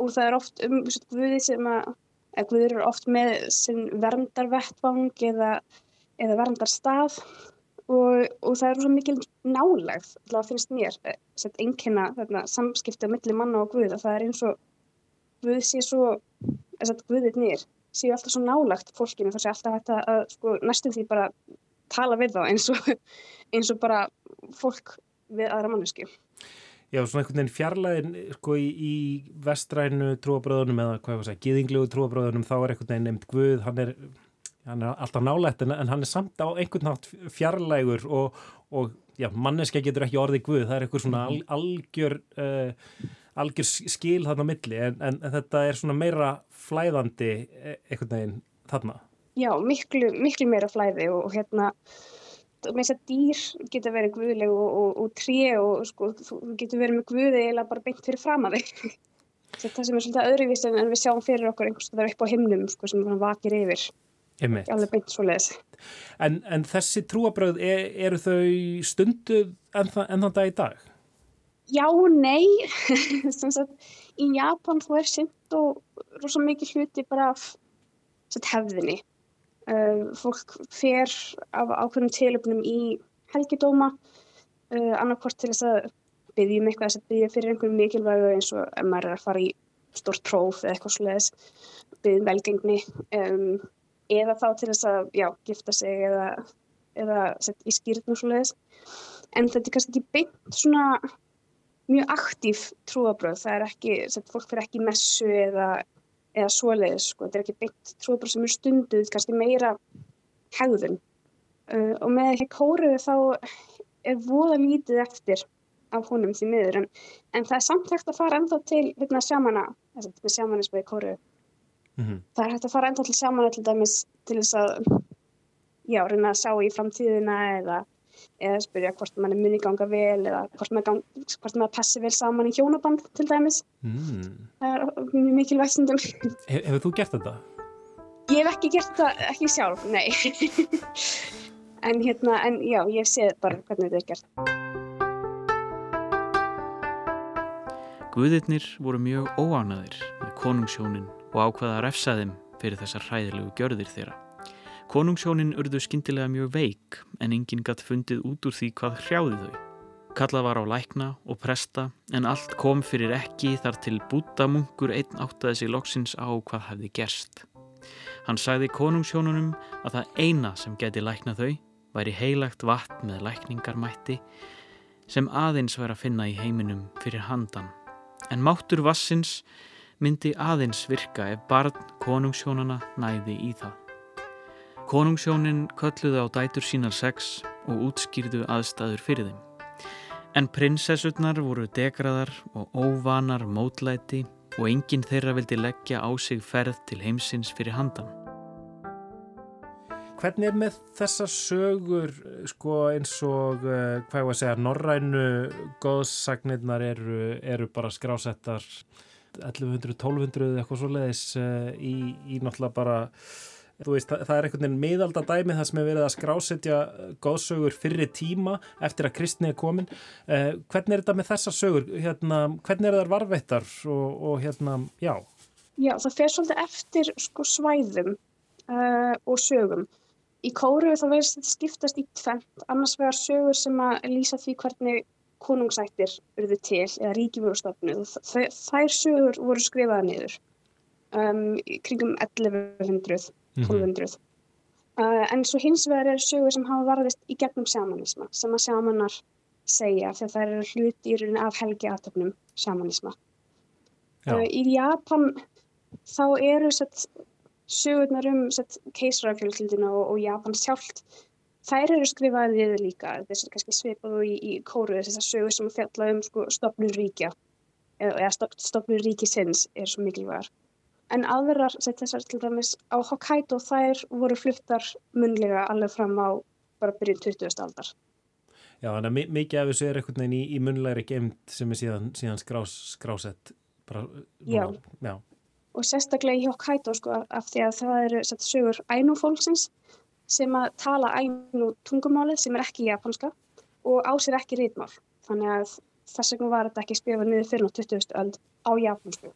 Og það er oft um sett, guði sem að eða guður eru oft með sinn verndarvettvang eða, eða verndarstað. Og, og það er svo mikil nálegð það finnst mér einnkjöna samskipti á milli manna og guða. Það er eins og Guð sé svo, þess að Guðirnir séu alltaf svo nálagt fólkinu. Þar sé alltaf hægt að, að sko, næstum því bara tala við þá eins og, eins og bara fólk við aðra mannesku. Já, svona einhvern veginn fjarlæðin sko í, í vestrænu trúabröðunum eða hvað ég var að segja, gíðinglegu trúabröðunum þá er einhvern veginn nefnd Guð, hann er, hann er alltaf nálægt en, en hann er samt á einhvern nátt fjarlægur og, og já, manneska getur ekki orðið Guð, það er einhver svona al, algjör... Uh, algjör skil þarna milli en, en, en þetta er svona meira flæðandi e, einhvern veginn þarna. Já, miklu, miklu meira flæði og, og hérna með þess að dýr getur verið guðleg og, og, og tré og sko, þú getur verið með guði eða bara beint fyrir fram að þig. það sem er svolítið öðruvist en við sjáum fyrir okkur einhvers það er upp á himnum sko, sem vakir yfir. Alveg beint svo leiðis. En, en þessi trúabröð, er, eru þau stunduð enn þann dag í dag? Já og nei, í Japan þú er synd og rosalega mikið hluti bara af hefðinni. Uh, fólk fer af ákveðnum tilöfnum í helgidóma, uh, annarkort til þess að byggja um eitthvað, þess að byggja fyrir einhverjum mikilvægu eins og ef maður er að fara í stort próf eða eitthvað sluðis, byggja um velgengni, um, eða þá til þess að já, gifta sig eða, eða í skýrnum sluðis. En þetta er kannski ekki beint svona mjög aktív trúabröð, það er ekki, fólk fyrir ekki messu eða, eða svoleiðis, sko. þetta er ekki beint trúabröð sem er stunduð, kannski meira hegðun. Uh, og með ekki kóruðu þá er voða lítið eftir af honum því miður, en, en það er samt hægt að fara ennþá til vitna sjámana, þess að sjámanismu í kóruðu. Mm -hmm. Það er hægt að fara ennþá til sjámana til dæmis til þess að já, reyna að sjá í framtíðina eða, eða spyrja hvort mann er muni ganga vel eða hvort maður, gang, hvort maður passi vel saman í hjónaband til dæmis. Mm. Það er mjög mikilvægt stundum. Hef, hefur þú gert þetta? Ég hef ekki gert það, ekki sjálf, nei. en hérna, en já, ég sé bara hvernig þetta er gert. Guðirnir voru mjög óánaðir með konungssjónin og ákvaða að refsa þeim fyrir þessar hræðilegu gjörðir þeirra. Konungssjónin urðu skindilega mjög veik en enginn gatt fundið út úr því hvað hrjáði þau. Kallað var á lækna og presta en allt kom fyrir ekki þar til bútamungur einn áttaði sig loksins á hvað hefði gerst. Hann sagði konungssjónunum að það eina sem geti lækna þau væri heilagt vatn með lækningarmætti sem aðeins væri að finna í heiminum fyrir handan en máttur vassins myndi aðeins virka ef barn konungsjónana næði í það. Konungsjónin kölluðu á dætur sínar sex og útskýrðu aðstæður fyrir þeim. En prinsessutnar voru degraðar og óvanar mótlæti og enginn þeirra vildi leggja á sig ferð til heimsins fyrir handan. Hvernig er með þessar sögur sko, eins og, uh, hvað ég var að segja, norrænu góðsagnirnar eru, eru bara skrásettar 1100-1200 eitthvað svo leiðis uh, í, í náttúrulega bara, veist, það, er einhvern veginn miðaldadæmi það sem er verið að skrásetja góðsögur fyrir tíma eftir að kristni er komin. Uh, hvernig er þetta með þessar sögur? Hérna, hvernig er það varveittar og, og hérna, já? Já, það fer svolítið eftir sko, svæðum og sögum. Í kóru þá verðist þetta skiptast í tvent, annars vegar sögur sem að lýsa því hvernig konungsættir urðu til eða stofnuð. Þær sögur voru skrifaða niður um, kringum 1100, 1200. Mm -hmm. en svo hins vegar er sögur sem hafa varðist í gegnum sjamanisma sem að sjamanar segja þegar það eru hluti í rauninni af helgi aðtöfnum sjamanisma. Uh, í Japan þá eru sett sögurnar um keisarafjölkildina og, og Japan sjálft þær eru skrifaðið við líka þess að kannski svipaðu í, í kóru þessar sögur sem fjalla um sko, stopnur ríkja eða stopnur ríkisins er svo mikilvægar en aðverðar þessar til dæmis á Hokkaido þær voru fluttar munlega alveg fram á bara byrjun 20. aldar Já, þannig að mikið af þessu er einhvern veginn í, í munlegri gemd sem er síðan, síðan skrás, skrásett bara, já. já, og sérstaklega í Hokkaido sko af því að það eru sett sögur ænu fólksins sem að tala ænu tungumálið sem er ekki japanska og á sér ekki rítmál þannig að þess vegna var þetta ekki skrifað niður fyrir nátt 20. öld á japansku.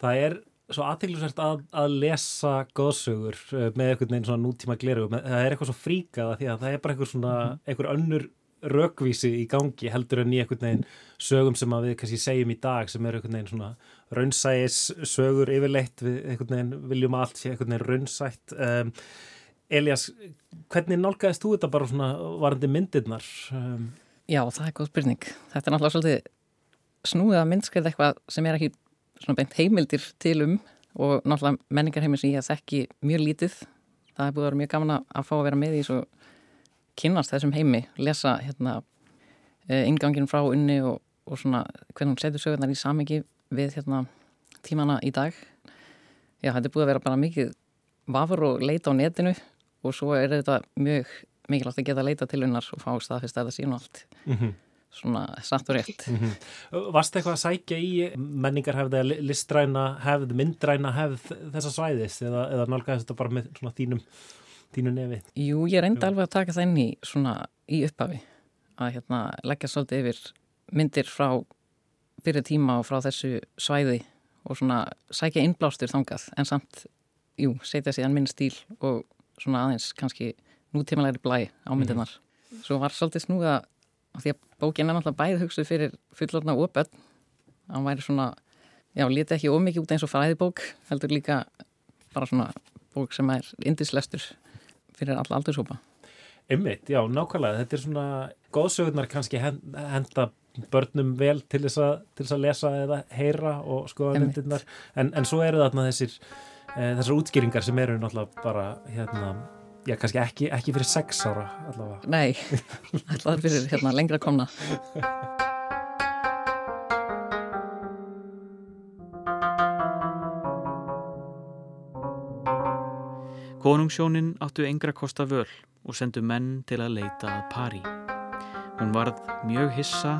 Það er svo aðteglusvært að, að lesa góðsögur eh, með einhvern veginn svona nútíma gleru það er eitthvað svo fríkaða því að það er bara einhver svona, mhm. einhver önnur rökvísi í gangi heldur en í einhvern veginn sögum sem við kannski segjum í dag sem er einhvern veginn svona raunsæis sögur yfirleitt við einhvern veginn viljum allt sé einhvern veginn raunsætt um, Elias, hvernig nálgæðist þú þetta bara svona varandi myndirnar? Um, Já, það er góð spurning þetta er náttúrulega svolítið snúið að myndskrið eitthvað sem er ekki beint heimildir til um og náttúrulega menningarheimil sem ég að þekki mjög lítið það er búið að vera mjög gaman að fá að vera með í svo kynast þessum heimi, lesa hérna eh, ingangin frá unni og, og svona hvernig hún setur sögurnar í samingi við hérna tímana í dag. Já, þetta er búið að vera bara mikið vafur og leita á netinu og svo er þetta mjög mikilvægt að geta leita til unnar og fá staðfist að það sín og allt. Mm -hmm. Svona satt og rétt. Mm -hmm. Varst eitthvað að sækja í menningarhefð eða listræna hefð, myndræna hefð þessa svæðis eða, eða nálgæðist þetta bara með svona þínum þínu nefi? Jú, ég reyndi alveg að taka það inn í svona í upphafi að hérna leggja svolítið yfir myndir frá fyrir tíma og frá þessu svæði og svona sækja innblástur þangað en samt, jú, setja síðan minn stíl og svona aðeins kannski nútímalegri blæ á myndirnar. Mm. Svo var svolítið snúða af því að bókin er náttúrulega bæði hugsuð fyrir fullorna og börn. Það væri svona, já, lítið ekki ómikið út eins og fræðibók, heldur líka bara svona bók sem er indislestur fyrir alla aldurshópa. Ymmiðt, já, nákvæmlega. Þetta er svona góðsögurnar kannski henda börnum vel til þess að, til þess að lesa eða heyra og skoða myndirnar en, en svo eru þarna þessir e, þessar útskýringar sem eru náttúrulega bara hérna, já, kannski ekki, ekki fyrir sex ára allavega. Nei, allavega fyrir hérna, lengra komna. Konungsjónin áttu engra kosta völ og sendu menn til að leita að pari. Hún varð mjög hissa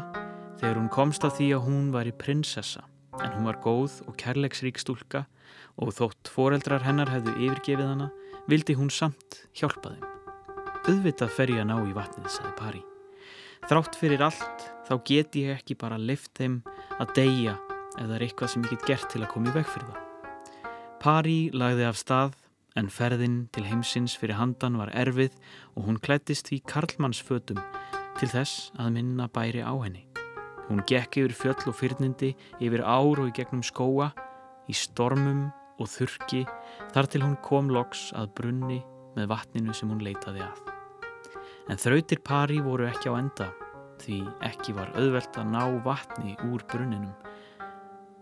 þegar hún komst að því að hún var í prinsessa en hún var góð og kærleiksrík stúlka og þótt foreldrar hennar hefðu yfirgefið hana vildi hún samt hjálpa þeim. Öðvitað fer ég að ná í vatnið, sagði pari. Þrátt fyrir allt þá get ég ekki bara lift þeim að deyja ef það er eitthvað sem ég get gert til að koma í veg fyrir það. Pari lagði af stað en ferðin til heimsins fyrir handan var erfið og hún klættist í karlmannsfötum til þess að minna bæri á henni. Hún gekk yfir fjöll og fyrnindi, yfir ár og í gegnum skóa, í stormum og þurki þar til hún kom loks að brunni með vatninu sem hún leitaði að. En þrautir pari voru ekki á enda því ekki var auðvelt að ná vatni úr brunninum.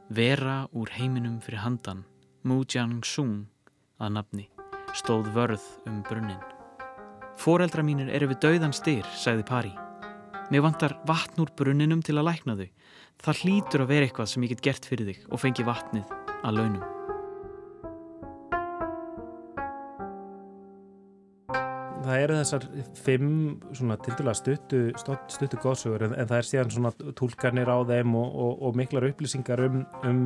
Vera úr heiminum fyrir handan, Mu Jiang Sung að nafni, stóð vörð um brunnin. Fóreldra mínir eru við dauðan styr, sagði pari. Mér vantar vatn úr brunninum til að lækna þau. Það hlýtur að vera eitthvað sem ég get gert fyrir þig og fengi vatnið að launum. Það eru þessar fimm svona tildulega stuttu, stuttu góðsugur en, en það er síðan svona tólkarnir á þeim og, og, og miklar upplýsingar um, um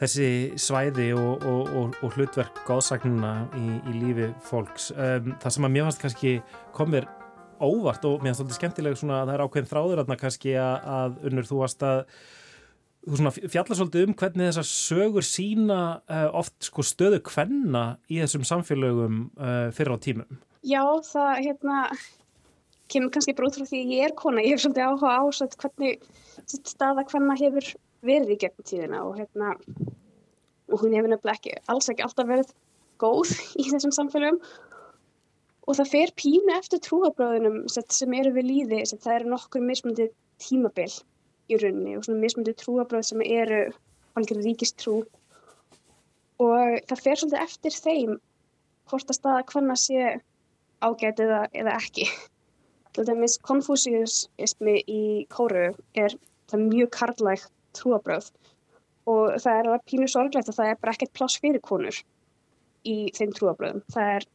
þessi svæði og, og hlutverk góðsagnuna í, í lífi fólks. Um, það sem að mér fannst kannski komir óvart og mér finnst þetta skemmtilega svona að það er ákveðin þráður aðna kannski að, að unnur þú varst að þú svona fjalla svolítið um hvernig þessar sögur sína uh, oft sko stöðu kvenna í þessum samfélögum uh, fyrir á tímum. Já, það hérna kemur kannski bara út frá því að ég er kona, ég hef svolítið áhuga á svo hvernig staða hvenna hefur verið í gegnum tíðina og hérna og hún hefur nefnilega ekki, alls ekki alltaf verið góð í þessum samfélögum. Og það fer pínu eftir trúabröðunum sem eru við líði, það eru nokkur mismundi tímabil í rauninni og svona mismundi trúabröð sem eru alveg ríkistrú og það fer svolítið eftir þeim hvort að staða hvenna sé ágætt eða, eða ekki. Þetta með konfúsiusismi í kóru er það mjög karlægt trúabröð og það er alveg pínu sorglegt að það er bara ekkert pláss fyrir konur í þeim trúabröðum. Það er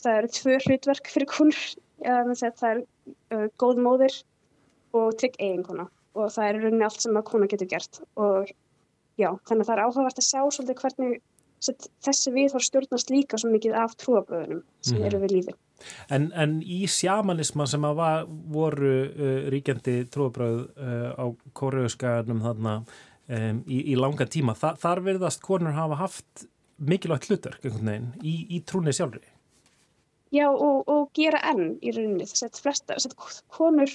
það eru tvö hlutverk fyrir konur það er uh, góð móðir og trygg eiginkona og það er rauninni allt sem að kona getur gert og já, þannig að það er áhugavert að sjá svolítið hvernig set, þessi við þá stjórnast líka svo mikið af trúabröðunum sem mm. eru við lífi. En, en í sjamanisman sem að var, voru uh, ríkjandi trúabröð uh, á kóruðuskaganum þarna um, í, í langa tíma, Þa, þar verðast konur hafa haft mikilvægt hlutverk í, í trúni sjálfri? Já og, og gera enn í rauninni þess að flesta, þess að konur,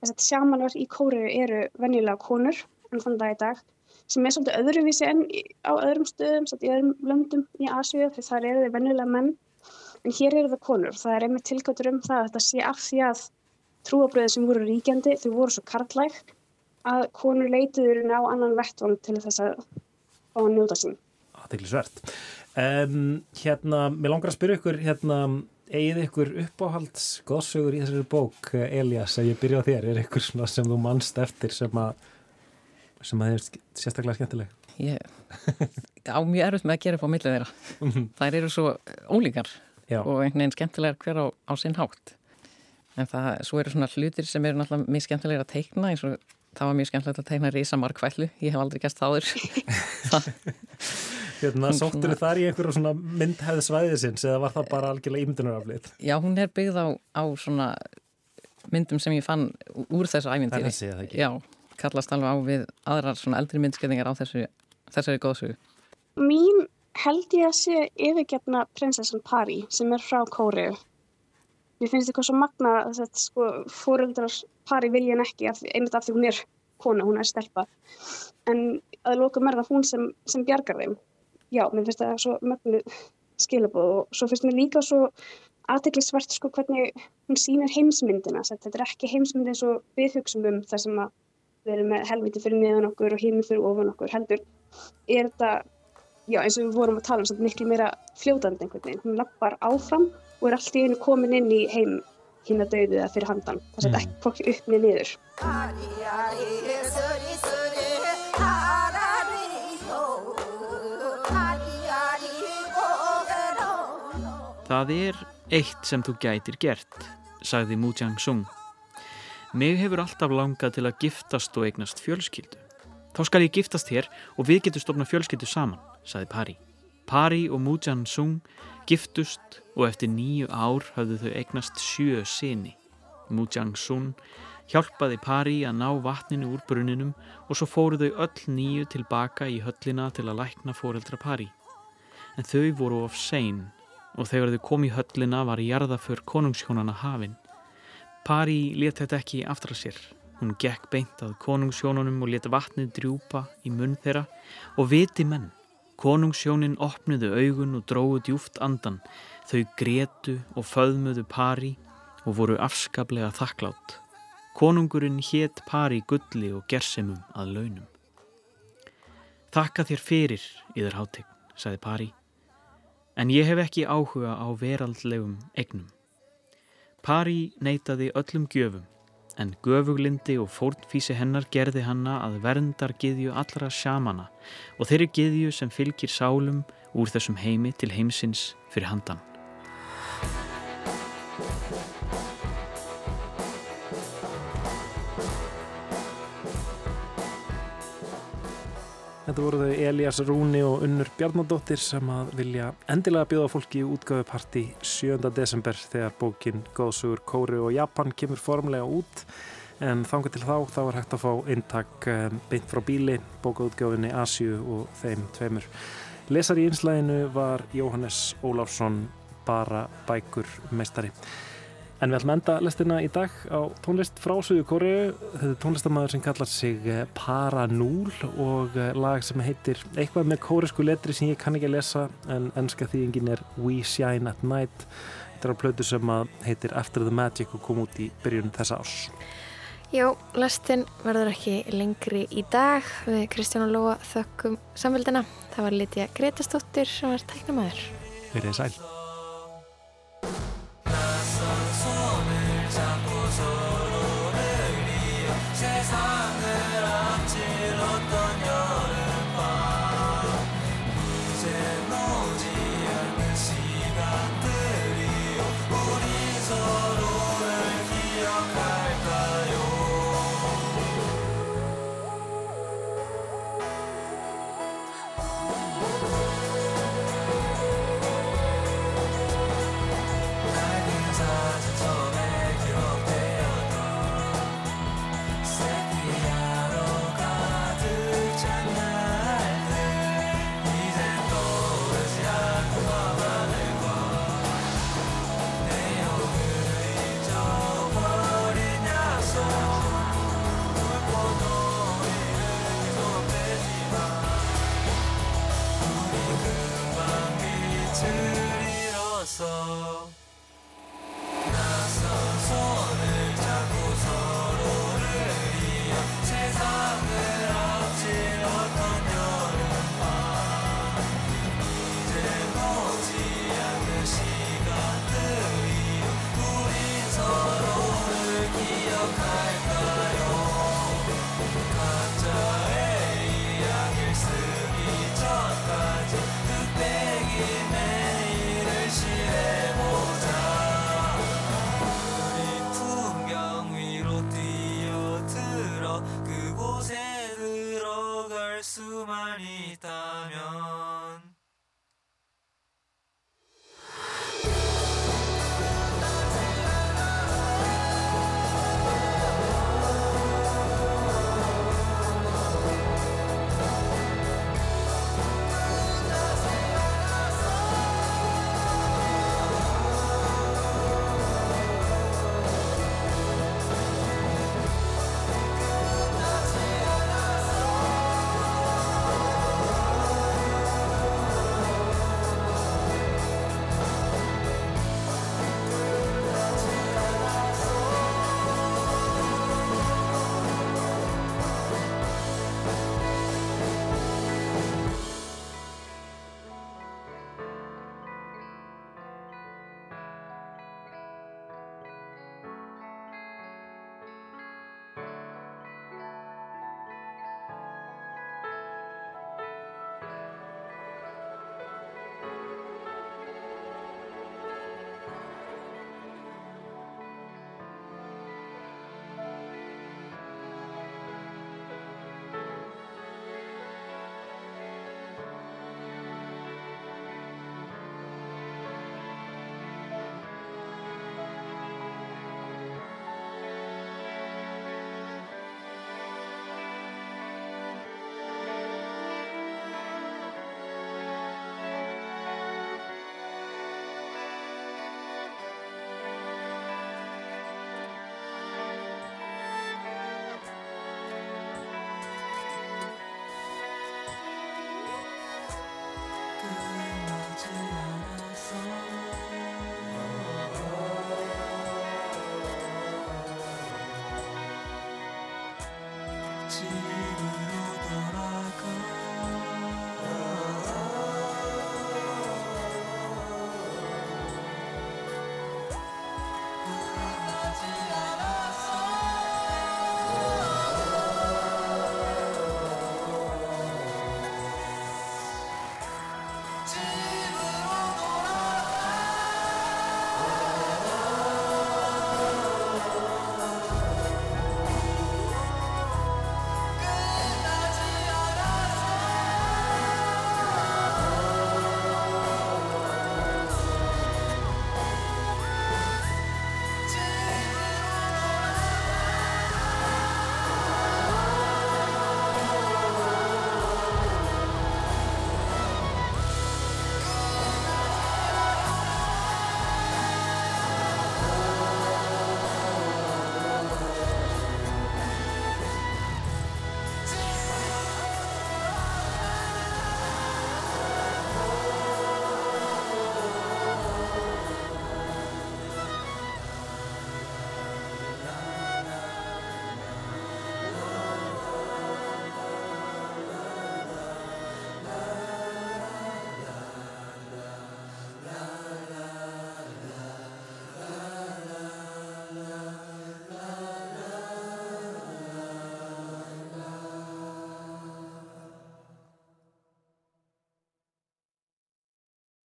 þess að sjamanar í kóru eru venjulega konur enn þann dag í dag sem er svolítið öðruvísi enn á öðrum stöðum, svolítið í öðrum löndum í Asvíu því þar eru þau venjulega menn en hér eru það konur. Það er einmitt tilgjóttur um það að þetta sé af því að trúabröðið sem voru ríkjandi, þau voru svo karlæg að konur leituður á annan vettvang til þess að fá að njóta sín. Er svært. Um, hérna, mér langar að spyrja ykkur hérna eigið ykkur uppáhalds góðsögur í þessari bók Elias, að ég byrja á þér? Er ykkur svona sem þú mannst eftir sem að sem að þið er sérstaklega skemmtileg? Ég á mjög erfitt með að gera upp á millið þeirra. Mhm. þær eru svo ólíkar Já. og einhvern veginn skemmtilegar hver á, á sinn hátt. En það, svo eru svona hlutir sem eru náttúrulega mjög skemmtilegar að teikna eins og það var mjög skemmtilegt að teikna risamarkvælu ég hef aldrei gæst þáður það Hérna, sóttur þið þar í einhverju svona myndhæði svæðisins eða var það bara algjörlega ímyndunaraflið? Já, hún er byggð á, á svona myndum sem ég fann úr þessu ævindýri. Það er þessi? Já, kallast alveg á við aðrar svona eldri myndskeiðingar á þessu, þessari góðsugu. Mín held ég að sé yfirgefna prinsessan Pari sem er frá Kóriu. Mér finnst þetta svo magna að þetta sko fóröldrar Pari vilja henn ekki af, einmitt af því hún er kona, hún er stelpa. En að lókum er það hún sem, sem bjargar þeim já, mér finnst það svo mögnu skilabóð og svo finnst mér líka svo aðteglisvert sko hvernig hún sýnir heimsmyndina, þetta er ekki heimsmynd eins og við hugsaum um það sem að við erum með helviti fyrir niðan okkur og hími fyrir ofan okkur, heldur er þetta, já eins og við vorum að tala um þetta miklu meira fljóðandi einhvern veginn, hún lappar áfram og er allt í einu komin inn í heim hinn að dauðu það fyrir handan, það setja mm. ekki fólki upp niður Það er eitt sem þú gætir gert, sagði Mu Jiang Sung. Mig hefur alltaf langað til að giftast og eignast fjölskyldu. Þá skal ég giftast hér og við getum stofna fjölskyldu saman, sagði Pari. Pari og Mu Jiang Sung giftust og eftir nýju ár hafðu þau eignast sjö sinni. Mu Jiang Sung hjálpaði Pari að ná vatninu úr bruninum og svo fóru þau öll nýju tilbaka í höllina til að lækna fóreldra Pari. En þau voru of sein og þegar þau kom í höllina var jarðaför konungshjónana hafinn. Pari let þetta ekki aftra sér. Hún gekk beint að konungshjónunum og let vatnið drjúpa í munn þeirra og viti menn. Konungshjónin opniðu augun og dróðu djúft andan. Þau gretu og föðmuðu Pari og voru afskaplega þakklátt. Konungurinn hétt Pari gulli og gersemum að launum. Þakka þér fyrir, yður hátegn, sagði Pari en ég hef ekki áhuga á veraldlegum egnum. Pari neytaði öllum gjöfum, en göfuglindi og fórnfísi hennar gerði hanna að verndar giðju allra sjámana og þeirri giðju sem fylgir sálum úr þessum heimi til heimsins fyrir handan. Þetta voru þau Elias Rúni og Unnur Bjarnadóttir sem að vilja endilega bjóða fólki í útgáðuparti 7. desember þegar bókin Góðsugur Kóri og Japan kemur formlega út en þanga til þá þá er hægt að fá eintak eh, beint frá bíli, bókaútgáfinni Asju og þeim tveimur. Lesar í einslæginu var Jóhannes Óláfsson bara bækur meistari. En við ætlum að enda lestina í dag á tónlist frá Suðu Kóriu. Þetta er tónlistamæður sem kallar sig eh, Paranúl og eh, lag sem heitir eitthvað með kórisku letri sem ég kann ekki að lesa en ennska þýðingin er We Shine at Night. Þetta er á plötu sem heitir After the Magic og kom út í byrjun þessa ás. Já, lestin verður ekki lengri í dag. Við Kristján og Lóa þökkum samfélgina. Það var Lítja Gretastóttir sem var tæknumæður. Verðið sæl. 수만 있다면 see.